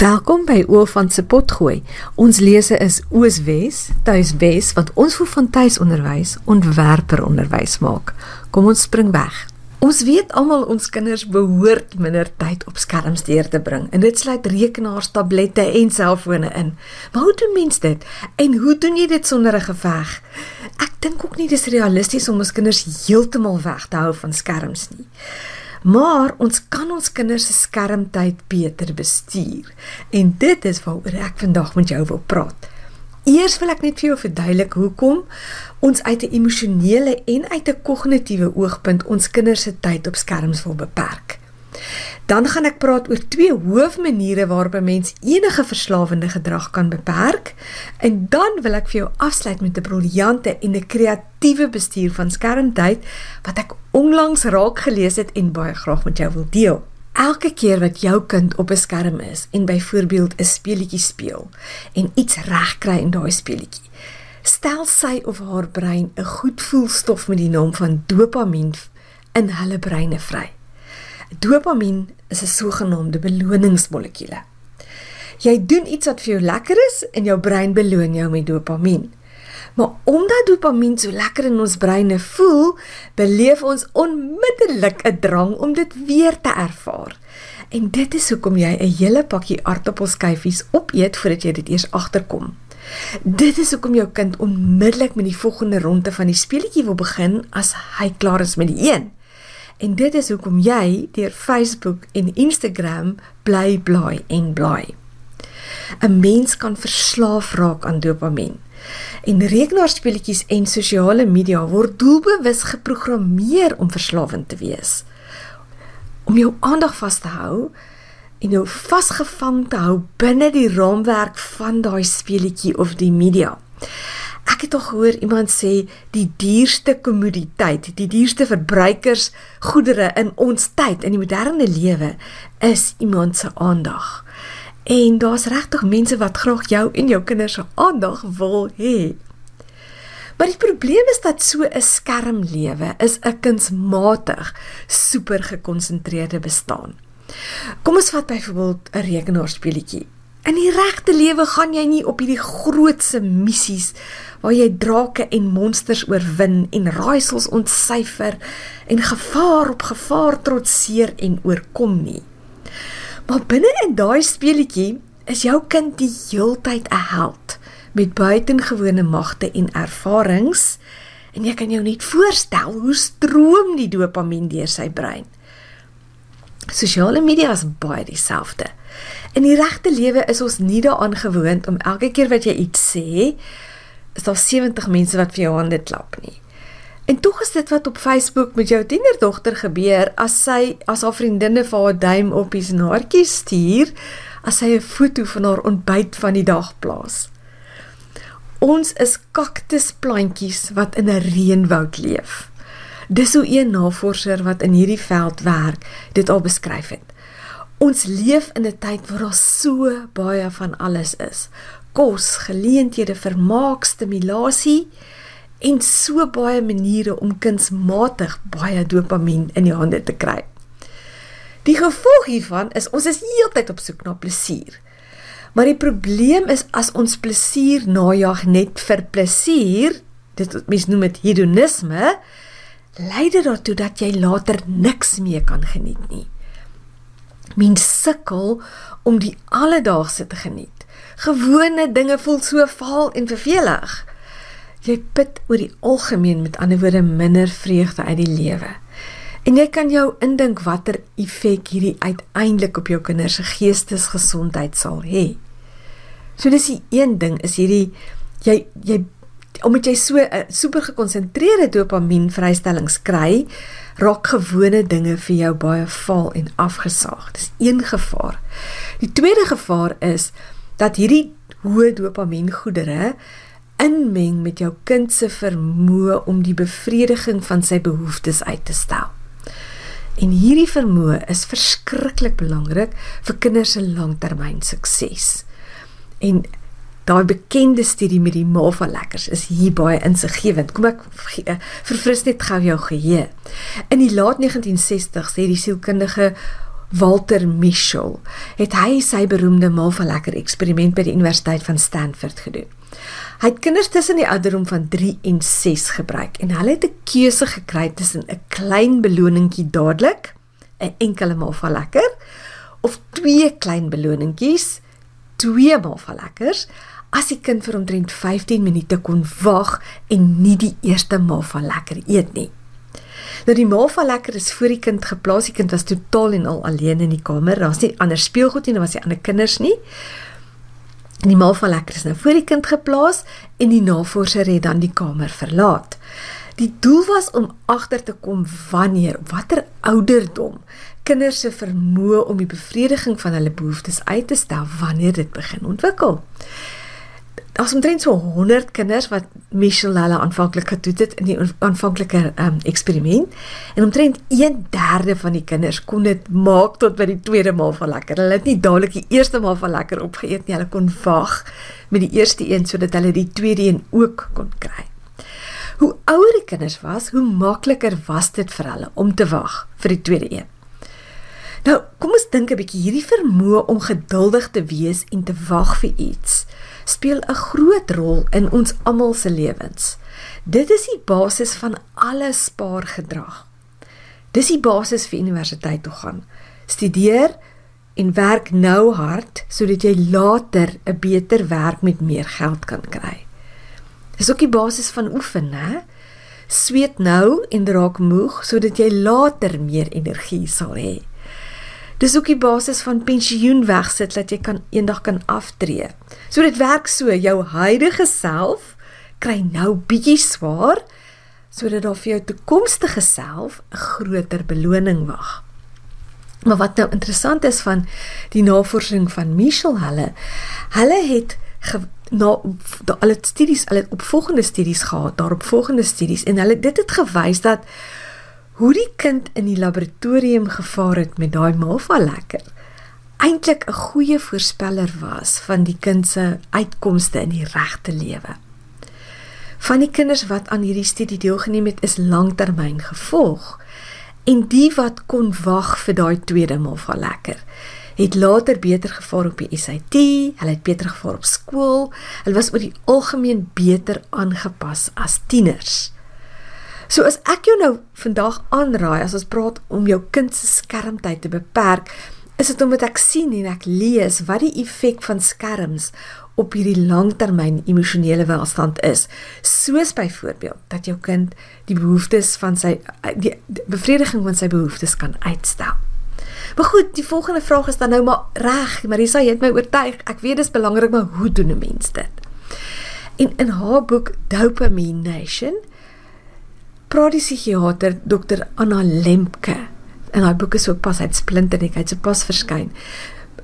Welkom by Oofant se potgooi. Ons lese is Ooswes, Tuiswes wat ons voor van tuisonderwys ontwerper onderwys maak. Kom ons spring weg. Ons weet almal ons kinders behoort minder tyd op skerms deur te bring en dit sluit rekenaars, tablette en selfone in. Maar hoe doen mens dit? En hoe doen jy dit sonder 'n geveg? Ek dink ook nie dis realisties om ons kinders heeltemal weg te hou van skerms nie. Maar ons kan ons kinders se skermtyd beter bestuur. En dit is waaroor ek vandag met jou wil praat. Eers wil ek net vir jou verduidelik hoekom ons uit 'n emosionele en uit 'n kognitiewe oogpunt ons kinders se tyd op skerms wil beperk. Dan gaan ek praat oor twee hoofmaniere waarop 'n mens enige verslawende gedrag kan beperk en dan wil ek vir jou afsluit met 'n briljante en 'n kreatiewe bestuur van skermtyd wat ek onlangs raak gelees het en baie graag met jou wil deel. Elke keer wat jou kind op 'n skerm is en byvoorbeeld 'n speletjie speel en iets regkry in daai speletjie, stel sy of haar brein 'n goedvoelstof met die naam van dopamien in hulle breine vry. Dopamien is 'n sogenaamde beloningsmolekuule. Jy doen iets wat vir jou lekker is en jou brein beloon jou met dopamien. Maar omdat dopamien so lekker in ons breine voel, beleef ons onmiddellik 'n drang om dit weer te ervaar. En dit is hoekom jy 'n hele pakkie aartappelskyfies opeet voordat jy dit eers agterkom. Dit is hoekom jou kind onmiddellik met die volgende ronde van die speletjie wil begin as hy klaar is met die een. En dit is hoekom jy deur Facebook en Instagram bly bly en bly. 'n Mens kan verslaaf raak aan dopamien. En rekenaarspeletjies en sosiale media word doelbewus geprogrammeer om verslawend te wees. Om jou aandag vas te hou en jou vasgevang te hou binne die raamwerk van daai speletjie of die media. Ek het al gehoor iemand sê die duurste kommoditeit, die duurste verbruikersgoedere in ons tyd in die moderne lewe is iemand se aandag. En daar's regtig mense wat graag jou en jou kinders se aandag wil hê. Maar die probleem is dat so 'n skermlewe is 'n kunsmatig, super gekonsentreerde bestaan. Kom ons vat byvoorbeeld 'n rekenaarspeletjie. In die regte lewe gaan jy nie op hierdie grootse missies waar jy drake en monsters oorwin en raaisels ontsyfer en gevaar op gevaar trotseer en oorkom nie. Maar binne in daai speletjie is jou kind die heeltyd 'n held met buitengewone magte en ervarings en jy kan jou net voorstel hoe stroom die dopamien deur sy brein. Sosiale media is baie dieselfde. In die regte lewe is ons nie daaraan gewoond om elke keer wat jy iets sê, is daar 70 mense wat vir jou hande klap nie. En tog is dit wat op Facebook met jou tienerdogter gebeur as sy as haar vriendinne vir haar duim op die snaartjie stuur as sy 'n foto van haar ontbyt van die dag plaas. Ons is kaktusplantjies wat in 'n reënwoud leef. Dis hoe een navorser wat in hierdie veld werk dit al beskryf het. Ons leef in 'n tyd waar daar so baie van alles is. Kos, geleenthede, vermaak, stimulasie en so baie maniere om kunsmatig baie dopamien in die hande te kry. Die gevolg hiervan is ons is heeltyd op soek na plesier. Maar die probleem is as ons plesier najag net vir plesier, dit mens noem dit hedonisme, lei dit daartoe dat jy later niks meer kan geniet nie. Mens sukkel om die alledaagse te geniet. Gewone dinge voel so vaal en vervelig. Jy put oor die algemeen met ander woorde minder vreugde uit die lewe. En jy kan jou indink watter effek hierdie uiteindelik op jou kinders se geestesgesondheid sal hê. So dis die een ding is hierdie jy jy omdat jy so 'n uh, super gekonsentreerde dopamien vrystellings kry, raak gewone dinge vir jou baie vaal en afgesaag. Dis een gevaar. Die tweede gevaar is dat hierdie hoë dopamien goedere inmeng met jou kind se vermoë om die bevrediging van sy behoeftes uit te stel. En hierdie vermoë is verskriklik belangrik vir kinders se langtermyn sukses. En daai bekende studie met die Mava lekkers is hier baie insiggewend. Kom ek eh, verfris net gou jou geheue. In die laat 1960s het die sielkundige Walter Mischel, het hy sy beroemde maalvalekker eksperiment by die Universiteit van Stanford gedoen. Hy het kinders tussen die ouderdom van 3 en 6 gebruik en hulle het 'n keuse gekry tussen 'n klein beloningkie dadelik, 'n enkele maalvalekker of twee klein beloningkies, twee maalvalekkers as die kind vir omtrent 15 minute kon wag en nie die eerste maalvalekker eet nie. Nou die Malva lekker is voor die kind geplaas. Die kind was totaal en al alleen in die kamer. Daar's nie ander speelgoed nie, daar was nie ander kinders nie. Die Malva lekker is nou voor die kind geplaas en die navorser het dan die kamer verlaat. Die doel was om agter te kom wanneer watter ouderdom kinders se vermoë om die bevrediging van hulle behoeftes uit te stel wanneer dit begin ontwikkel daar's omtrent so 100 kinders wat Michelle hulle aanvanklik getoet het in die aanvanklike um, eksperiment en omtrent 1/3 van die kinders kon dit maak tot by die tweede maal van lekker. Hulle het nie dadelik die eerste maal van lekker opgeëet nie. Hulle kon wag met die eerste een sodat hulle die tweede een ook kon kry. Hoe ouer die kinders was, hoe makliker was dit vir hulle om te wag vir die tweede een. Nou, kom ons dink 'n bietjie hierdie vermoë om geduldig te wees en te wag vir iets speel 'n groot rol in ons almal se lewens. Dit is die basis van alle spaargedrag. Dis die basis vir universiteit toe gaan. Studeer en werk nou hard sodat jy later 'n beter werk met meer geld kan kry. Dis ook die basis van oefen, hè? Sweet nou en raak moeg sodat jy later meer energie sal hê. Dis ook die basis van pensioen wegsit dat jy kan eendag kan aftree. So dit werk so, jou huidige self kry nou bietjie swaar sodat daar vir jou toekomstige self 'n groter beloning wag. Maar wat nou interessant is van die navorsing van Michelle hulle, hulle het ge, na hulle studies, hulle opvolgende studies gehad, daarop volgende studies en hulle dit het gewys dat hoe die kind in die laboratorium gevaar het met daai malva lekker eintlik 'n goeie voorspeller was van die kind se uitkomste in die regte lewe. Van die kinders wat aan hierdie studie deelgeneem het, is langtermyn gevolg en die wat kon wag vir daai tweede malva lekker het later beter gevaar op die SAT, hulle het beter gevaar op skool, hulle was oor die algemeen beter aangepas as tieners. So as ek jou nou vandag aanraai as ons praat om jou kind se skermtyd te beperk, is dit omdat ek sien en ek lees wat die effek van skerms op hierdie langtermyn emosionele welstand is. Soos byvoorbeeld dat jou kind die behoeftes van sy die, bevrediging van sy behoeftes kan uitstel. Maar goed, die volgende vraag is dan nou maar reg, Marisa, jy het my oortuig. Ek weet dis belangrik, maar hoe doen 'n mens dit? En in haar boek Dopamine Nation praat die psigiater Dr Anna Lemke en haar boek is ook pas uit splinter net hy't so pas verskyn.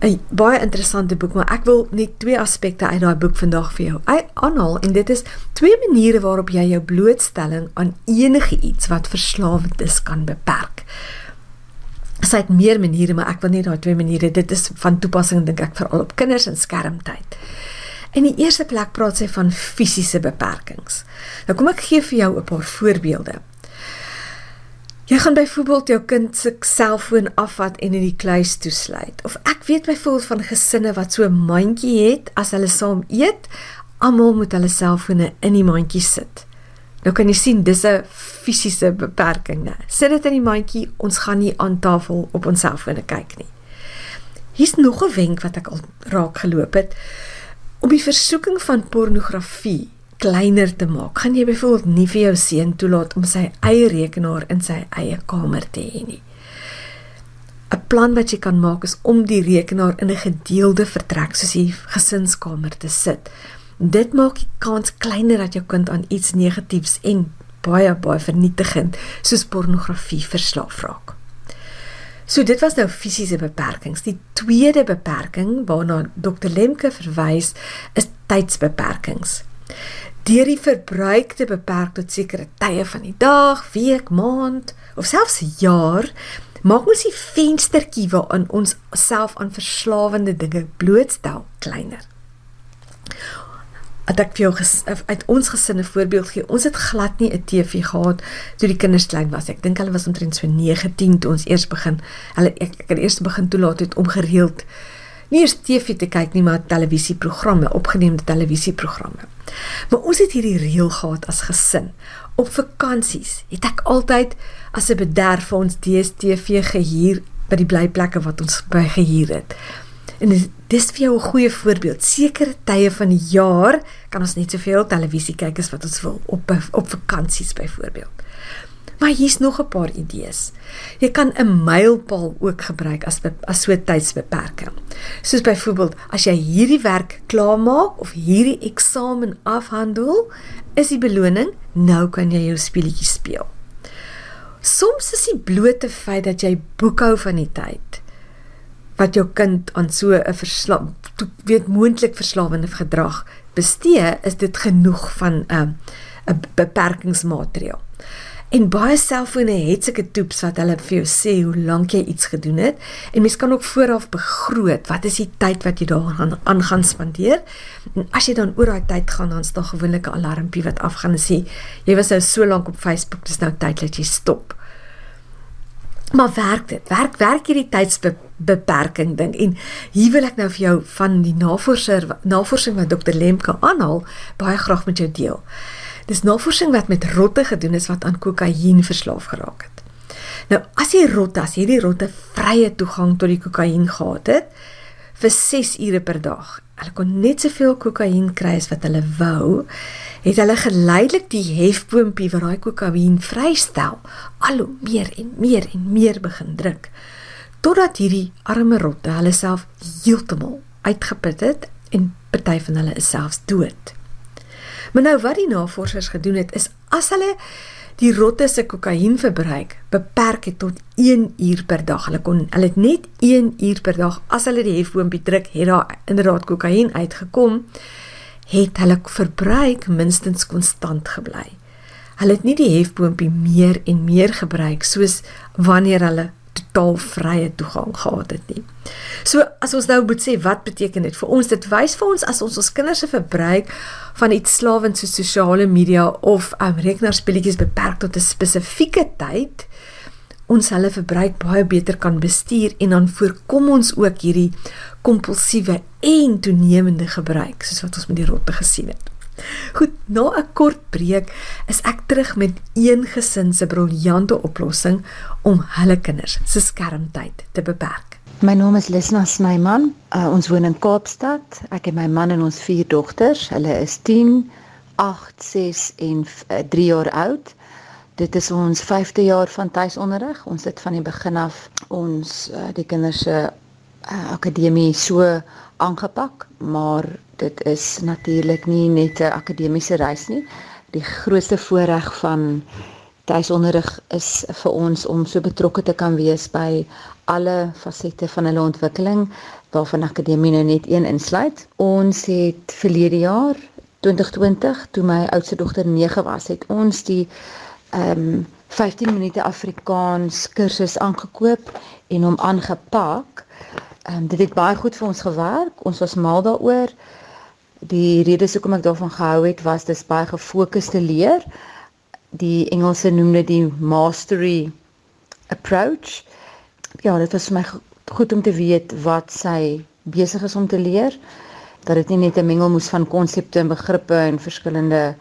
'n Baie interessante boek, maar ek wil net twee aspekte uit daai boek vandag vir jou aanhaal en dit is twee maniere waarop jy jou blootstelling aan enige iets wat verslawend is kan beperk. Sy het meer maniere, maar ek wil net daai twee maniere. Dit is van toepassing dink ek veral op kinders en skermtyd. In die eerste plek praat sy van fisiese beperkings. Nou kom ek gee vir jou 'n paar voorbeelde. Jy gaan byvoorbeeld jou kind se selfoon afvat en in die kluis toesluit. Of ek weet byvoorbeeld van gesinne wat so 'n mandjie het as hulle saam eet, almal moet hulle selfone in die mandjie sit. Nou kan jy sien dis 'n fisiese beperking, né? Sit dit in die mandjie, ons gaan nie aan tafel op ons selfone kyk nie. Hier's nog 'n wenk wat ek al raak geloop het om die versoeking van pornografie kleiner te maak, gaan jy byvoorbeeld nie vir jou seun toelaat om sy eie rekenaar in sy eie kamer te hê nie. 'n Plan wat jy kan maak is om die rekenaar in 'n gedeelde vertrek soos die gesinskamer te sit. Dit maak die kans kleiner dat jou kind aan iets negatiefs en baie baie vernietigend soos pornografie verslaaf raak. So dit was nou fisiese beperkings. Die tweede beperking waarna Dr Lemke verwys is tydsbeperkings. Deur die verbruik te beperk tot sekere tye van die dag, week, maand of selfs jaar, maak ons die venstertjie waarin ons self aan verslawende dinge blootstel kleiner. Dat ek vir jou ges, uit ons gesin 'n voorbeeld gee. Ons het glad nie 'n TV gehad toe die kinders klein was. Ek dink hulle was omtrent so 9, 10 toe ons eers begin. Hulle ek, ek het eers begin toelaat het om gereeld nie eers TV te kyk nie, maar televisieprogramme, opgeneemde televisieprogramme. Maar ons het hierdie reël gehad as gesin. Op vakansies het ek altyd as 'n bederf vir ons DStv gehuur by die blyplekke wat ons by gehuur het. En dis, dis vir jou 'n goeie voorbeeld. Sekere tye van die jaar kan ons net soveel televisie kyk as wat ons wil op op vakansies byvoorbeeld. Maar hier's nog 'n paar idees. Jy kan 'n mylpaal ook gebruik as as so tydsbeperking. Soos byvoorbeeld, as jy hierdie werk klaarmaak of hierdie eksamen afhandel, is die beloning nou kan jy jou speletjie speel. Soms is die blote feit dat jy boekhou van die tyd wat jou kind aan so 'n verslaaf weet moontlik verslawende gedrag bestee, is dit genoeg van 'n uh, 'n beperkingsmateriaal. En baie selfone het sulke toeps wat hulle vir jou sê hoe lank jy iets gedoen het en mens kan ook vooraf begroot wat is die tyd wat jy daaraan aan gaan spandeer. En as jy dan oor daai tyd gaan dan staan gewoonlik 'n alarmpie wat afgaan en sê jy was nou so lank op Facebook, dis nou tyd dat jy stop. Maar werk dit? Werk werk hierdie tydsbeperking ding en hier wil ek nou vir jou van die navorser navorsing wat Dr Lemke aanhaal baie graag met jou deel. Dis navorsing wat met rotte gedoen is wat aan kokain verslaaf geraak het. Nou, as die rotte, as hierdie rotte vrye toegang tot die kokain gehad het vir 6 ure per dag, hulle kon net soveel kokain kry as wat hulle wou, het hulle geleidelik die hefboompie wat daai kokain vrystel, al hoe meer en meer en meer begin druk totdat hierdie arme rotte hulle self heeltemal uitgeput het en party van hulle is selfs dood. Maar nou wat die navorsers gedoen het is as hulle die rotte se kokainverbruik beperk het tot 1 uur per dag. Hulle kon hulle het net 1 uur per dag as hulle die hefboompie druk, het daar inderdaad kokain uitgekom, het hulle verbruik minstens konstant gebly. Hulle het nie die hefboompie meer en meer gebruik soos wanneer hulle totaal vrye toegang gehad het nie. So as ons nou moet sê wat beteken dit vir ons? Dit wys vir ons as ons ons kinders se verbruik van iets slawend so sosiale media of um, rekenaarspelletjies beperk tot 'n spesifieke tyd, ons hulle verbruik baie beter kan bestuur en dan voorkom ons ook hierdie kompulsiewe en toenemende gebruik soos wat ons met die rotte gesien het. Goed, na 'n kort breek is ek terug met een gesin se briljante oplossing om hulle kinders se skermtyd te beperk. My naam is Lesna Snyman. Uh, ons woon in Kaapstad. Ek en my man en ons vier dogters. Hulle is 10, 8, 6 en uh, 3 jaar oud. Dit is ons 5de jaar van tuisonderrig. Ons het van die begin af ons uh, die kinders se uh, akademie so aangepak, maar dit is natuurlik nie net 'n akademiese reis nie. Die grootste voorreg van tuisonderrig is vir ons om so betrokke te kan wees by alle fasette van hulle ontwikkeling waarvan akademie nou net een insluit. Ons het verlede jaar 2020 toe my oudste dogter 9 was, het ons die ehm um, 15 minute Afrikaans kursus aangekoop en hom aangepak. Ehm um, dit het baie goed vir ons gewerk. Ons was mal daaroor. Die rede hoekom ek daarvan gehou het was dis baie gefokusde leer. Die Engelse noem dit die mastery approach. Ja, dit was vir my goed om te weet wat sy besig is om te leer. Dat dit nie net 'n mengelmoes van konsepte en begrippe en verskillende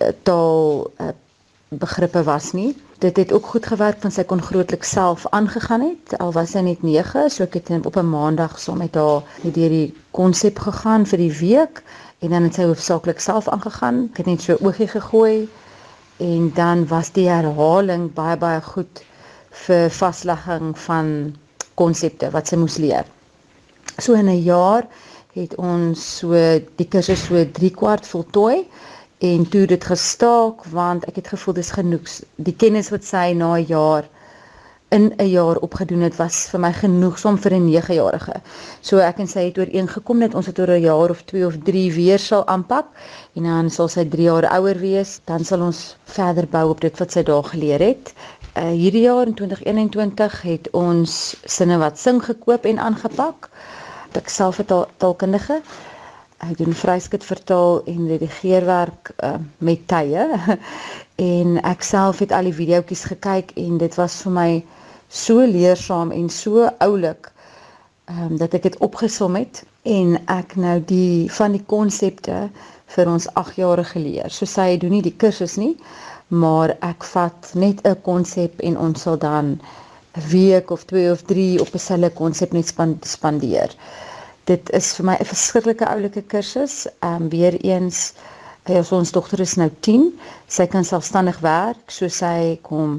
uh, taal uh, begrippe was nie. Dit het ook goed gewerk want sy kon grootliks self aangegaan het. Al was sy net 9 so ek het op 'n maandag saam met haar deur die konsep gegaan vir die week en dan het sy hoofsaaklik self aangegaan. Ek het net so oogie gegooi en dan was die herhaling baie baie goed vir vaslegging van konsepte wat sy moes leer. So in 'n jaar het ons so die kursus so 3 kwart voltooi en toe dit gestaak want ek het gevoel dis genoeg die kennis wat sy na 'n jaar in 'n jaar opgedoen het was vir my genoegsom vir 'n 9-jarige. So ek en sy het ooreengekom dat ons dit oor 'n jaar of 2 of 3 weer sal aanpak en dan sal sy 3 jaar ouer wees, dan sal ons verder bou op dit wat sy daar geleer het. Uh hierdie jaar in 2021 het ons sinne wat sing gekoop en aangepak. Ek self 'n taalkundige Ek doen vryskut vertaal en redigeerwerk uh, met tye. en ek self het al die videoetjies gekyk en dit was vir my so leersaam en so oulik ehm um, dat ek dit opgesom het en ek nou die van die konsepte vir ons 8-jarige leer. So sy doen nie die kursus nie, maar ek vat net 'n konsep en ons sal dan 'n week of 2 of 3 op 'n selle konsep net spandeer. Dit is vir my 'n verskriklike oulike kursus. Ehm um, weer eens Ja, ons dogter is nou 10. Sy kan selfstandig werk, so sy kom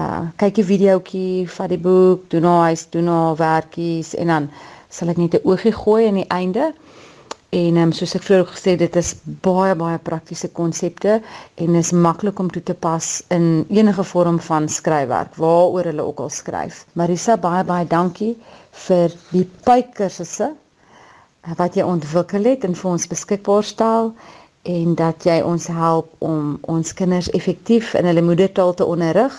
uh kyk 'n videoetjie van die boek, doen haar huis, doen haar werkies en dan sal ek net 'n oogie gooi aan die einde. En um, soos ek vroeër gesê het, dit is baie baie praktiese konsepte en is maklik om toe te pas in enige vorm van skryfwerk waaroor hulle ook al skryf. Marisa, baie baie dankie vir die pykursusse wat jy ontwikkel het en vir ons beskikbaar stel en dat jy ons help om ons kinders effektief in hulle moedertaal te onderrig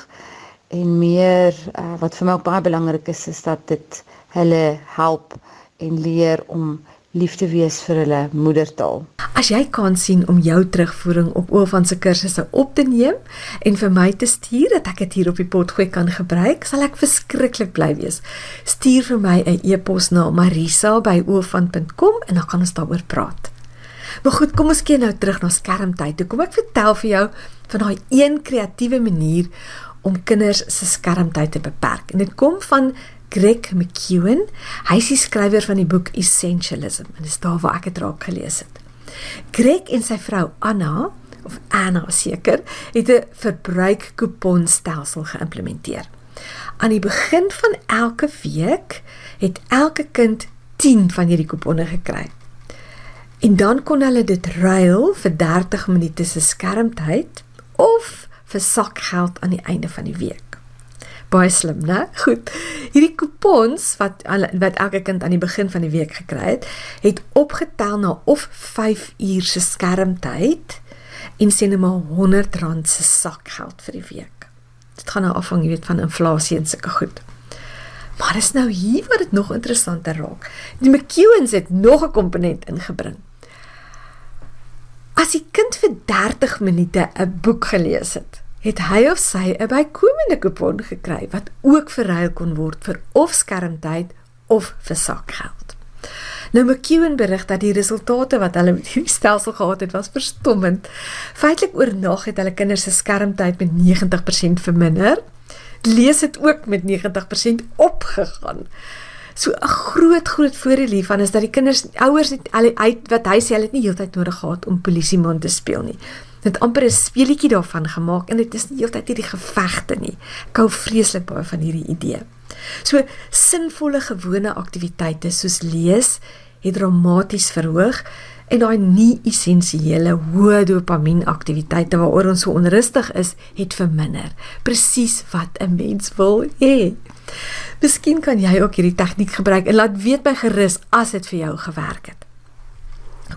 en meer uh, wat vir my ook baie belangrik is is dat dit hulle help en leer om lief te wees vir hulle moedertaal. As jy kan sien om jou terugvoering op Oofan se kursusse op te neem en vir my te stuur dat ek dit hier op die potgoed kan gebruik, sal ek verskriklik bly wees. Stuur vir my 'n e-pos na marisa@oofan.com en dan kan ons daaroor praat. Maar goed, kom ons kyk nou terug na skermtyd. Kom ek vertel vir jou van daai een kreatiewe manier om kinders se skermtyd te beperk. En dit kom van Greg McKeown. Hy is die skrywer van die boek Essentialism en dis daar waar ek dit raak gelees het. Greg en sy vrou Anna of Anna seker het 'n verbruikkuponstelsel geïmplementeer. Aan die begin van elke week het elke kind 10 van hierdie kuponne gekry. En dan kon hulle dit ruil vir 30 minute se skermtyd of vir sakgeld aan die einde van die week. Baie slim, né? Goed. Hierdie kupons wat wat elke kind aan die begin van die week gekry het, het opgetel na of 5 uur se skermtyd en sien net maar R100 se sakgeld vir die week. Dit gaan nou afhang, jy weet, van inflasie en sulke goed. Maar is nou hier wat dit nog interessanter raak. Die McEwens het nog 'n komponent ingebring. As die kind vir 30 minute 'n boek gelees het, het hy of sy 'n bykomende kupon gekry wat ook verruil kon word vir of skermtyd of vir sakgeld. Nou McEwen berig dat die resultate wat hulle met hierdie stelsel gehad het, was verstommend. Feitelik oornag het hulle kinders se skermtyd met 90% verminder. Lees het ook met 90% opgegaan. So 'n groot groot voordeel hiervan is dat die kinders ouers net al uit wat hy sê hulle het nie heeltyd nodig gehad om polisieman te speel nie. Dit amper 'n speletjie daarvan gemaak en dit is nie heeltyd hierdie gevegte nie. Ek hou vreeslik baie van hierdie idee. So sinvolle gewone aktiwiteite soos lees het dramaties verhoog en daai nie essensiële hoë dopamien aktiwiteite waaroor ons so onrustig is, het verminder. Presies wat 'n mens wil hê. Miskien kan jy ook hierdie tegniek gebruik en laat weet by gerus as dit vir jou gewerk het.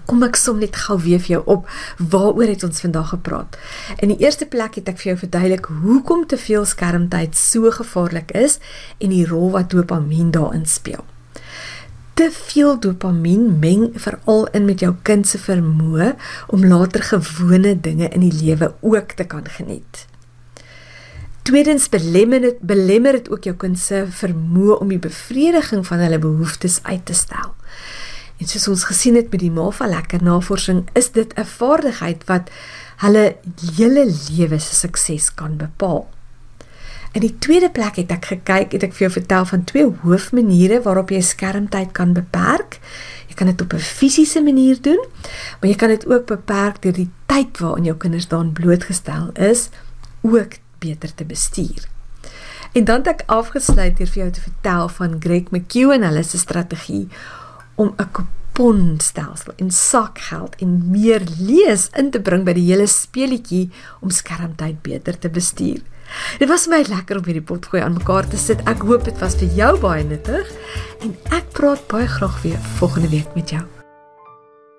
Kom ek som net gou weer vir jou op waaroor het ons vandag gepraat. In die eerste plek het ek vir jou verduidelik hoekom te veel skermtyd so gevaarlik is en die rol wat dopamien daarin speel. Te veel dopamien meng veral in met jou kind se vermoë om later gewone dinge in die lewe ook te kan geniet. Tweedens belemmer dit belemmer dit ook jou kind se vermoë om die bevrediging van hulle behoeftes uit te stel. En soos ons gesien het met die MAFA lekker navorsing, is dit 'n vaardigheid wat hulle hele lewe se sukses kan bepaal. In die tweede plek het ek gekyk, het ek vir jou vertel van twee hoofmaniere waarop jy skermtyd kan beperk. Jy kan dit op 'n fisiese manier doen, maar jy kan dit ook beperk deur die tyd waarin jou kinders daaraan blootgestel is, ook beter te bestuur. En dan het ek afgesluit deur vir jou te vertel van Greg McKeown hulle se strategie om 'n kuponstelsel en sakgeld en meer lees in te bring by die hele speletjie om skermtyd beter te bestuur. Dit was my lekker om hierdie potgooi aan mekaar te sit. Ek hoop dit was vir jou baie nuttig en ek praat baie graag weer volgende week met jou.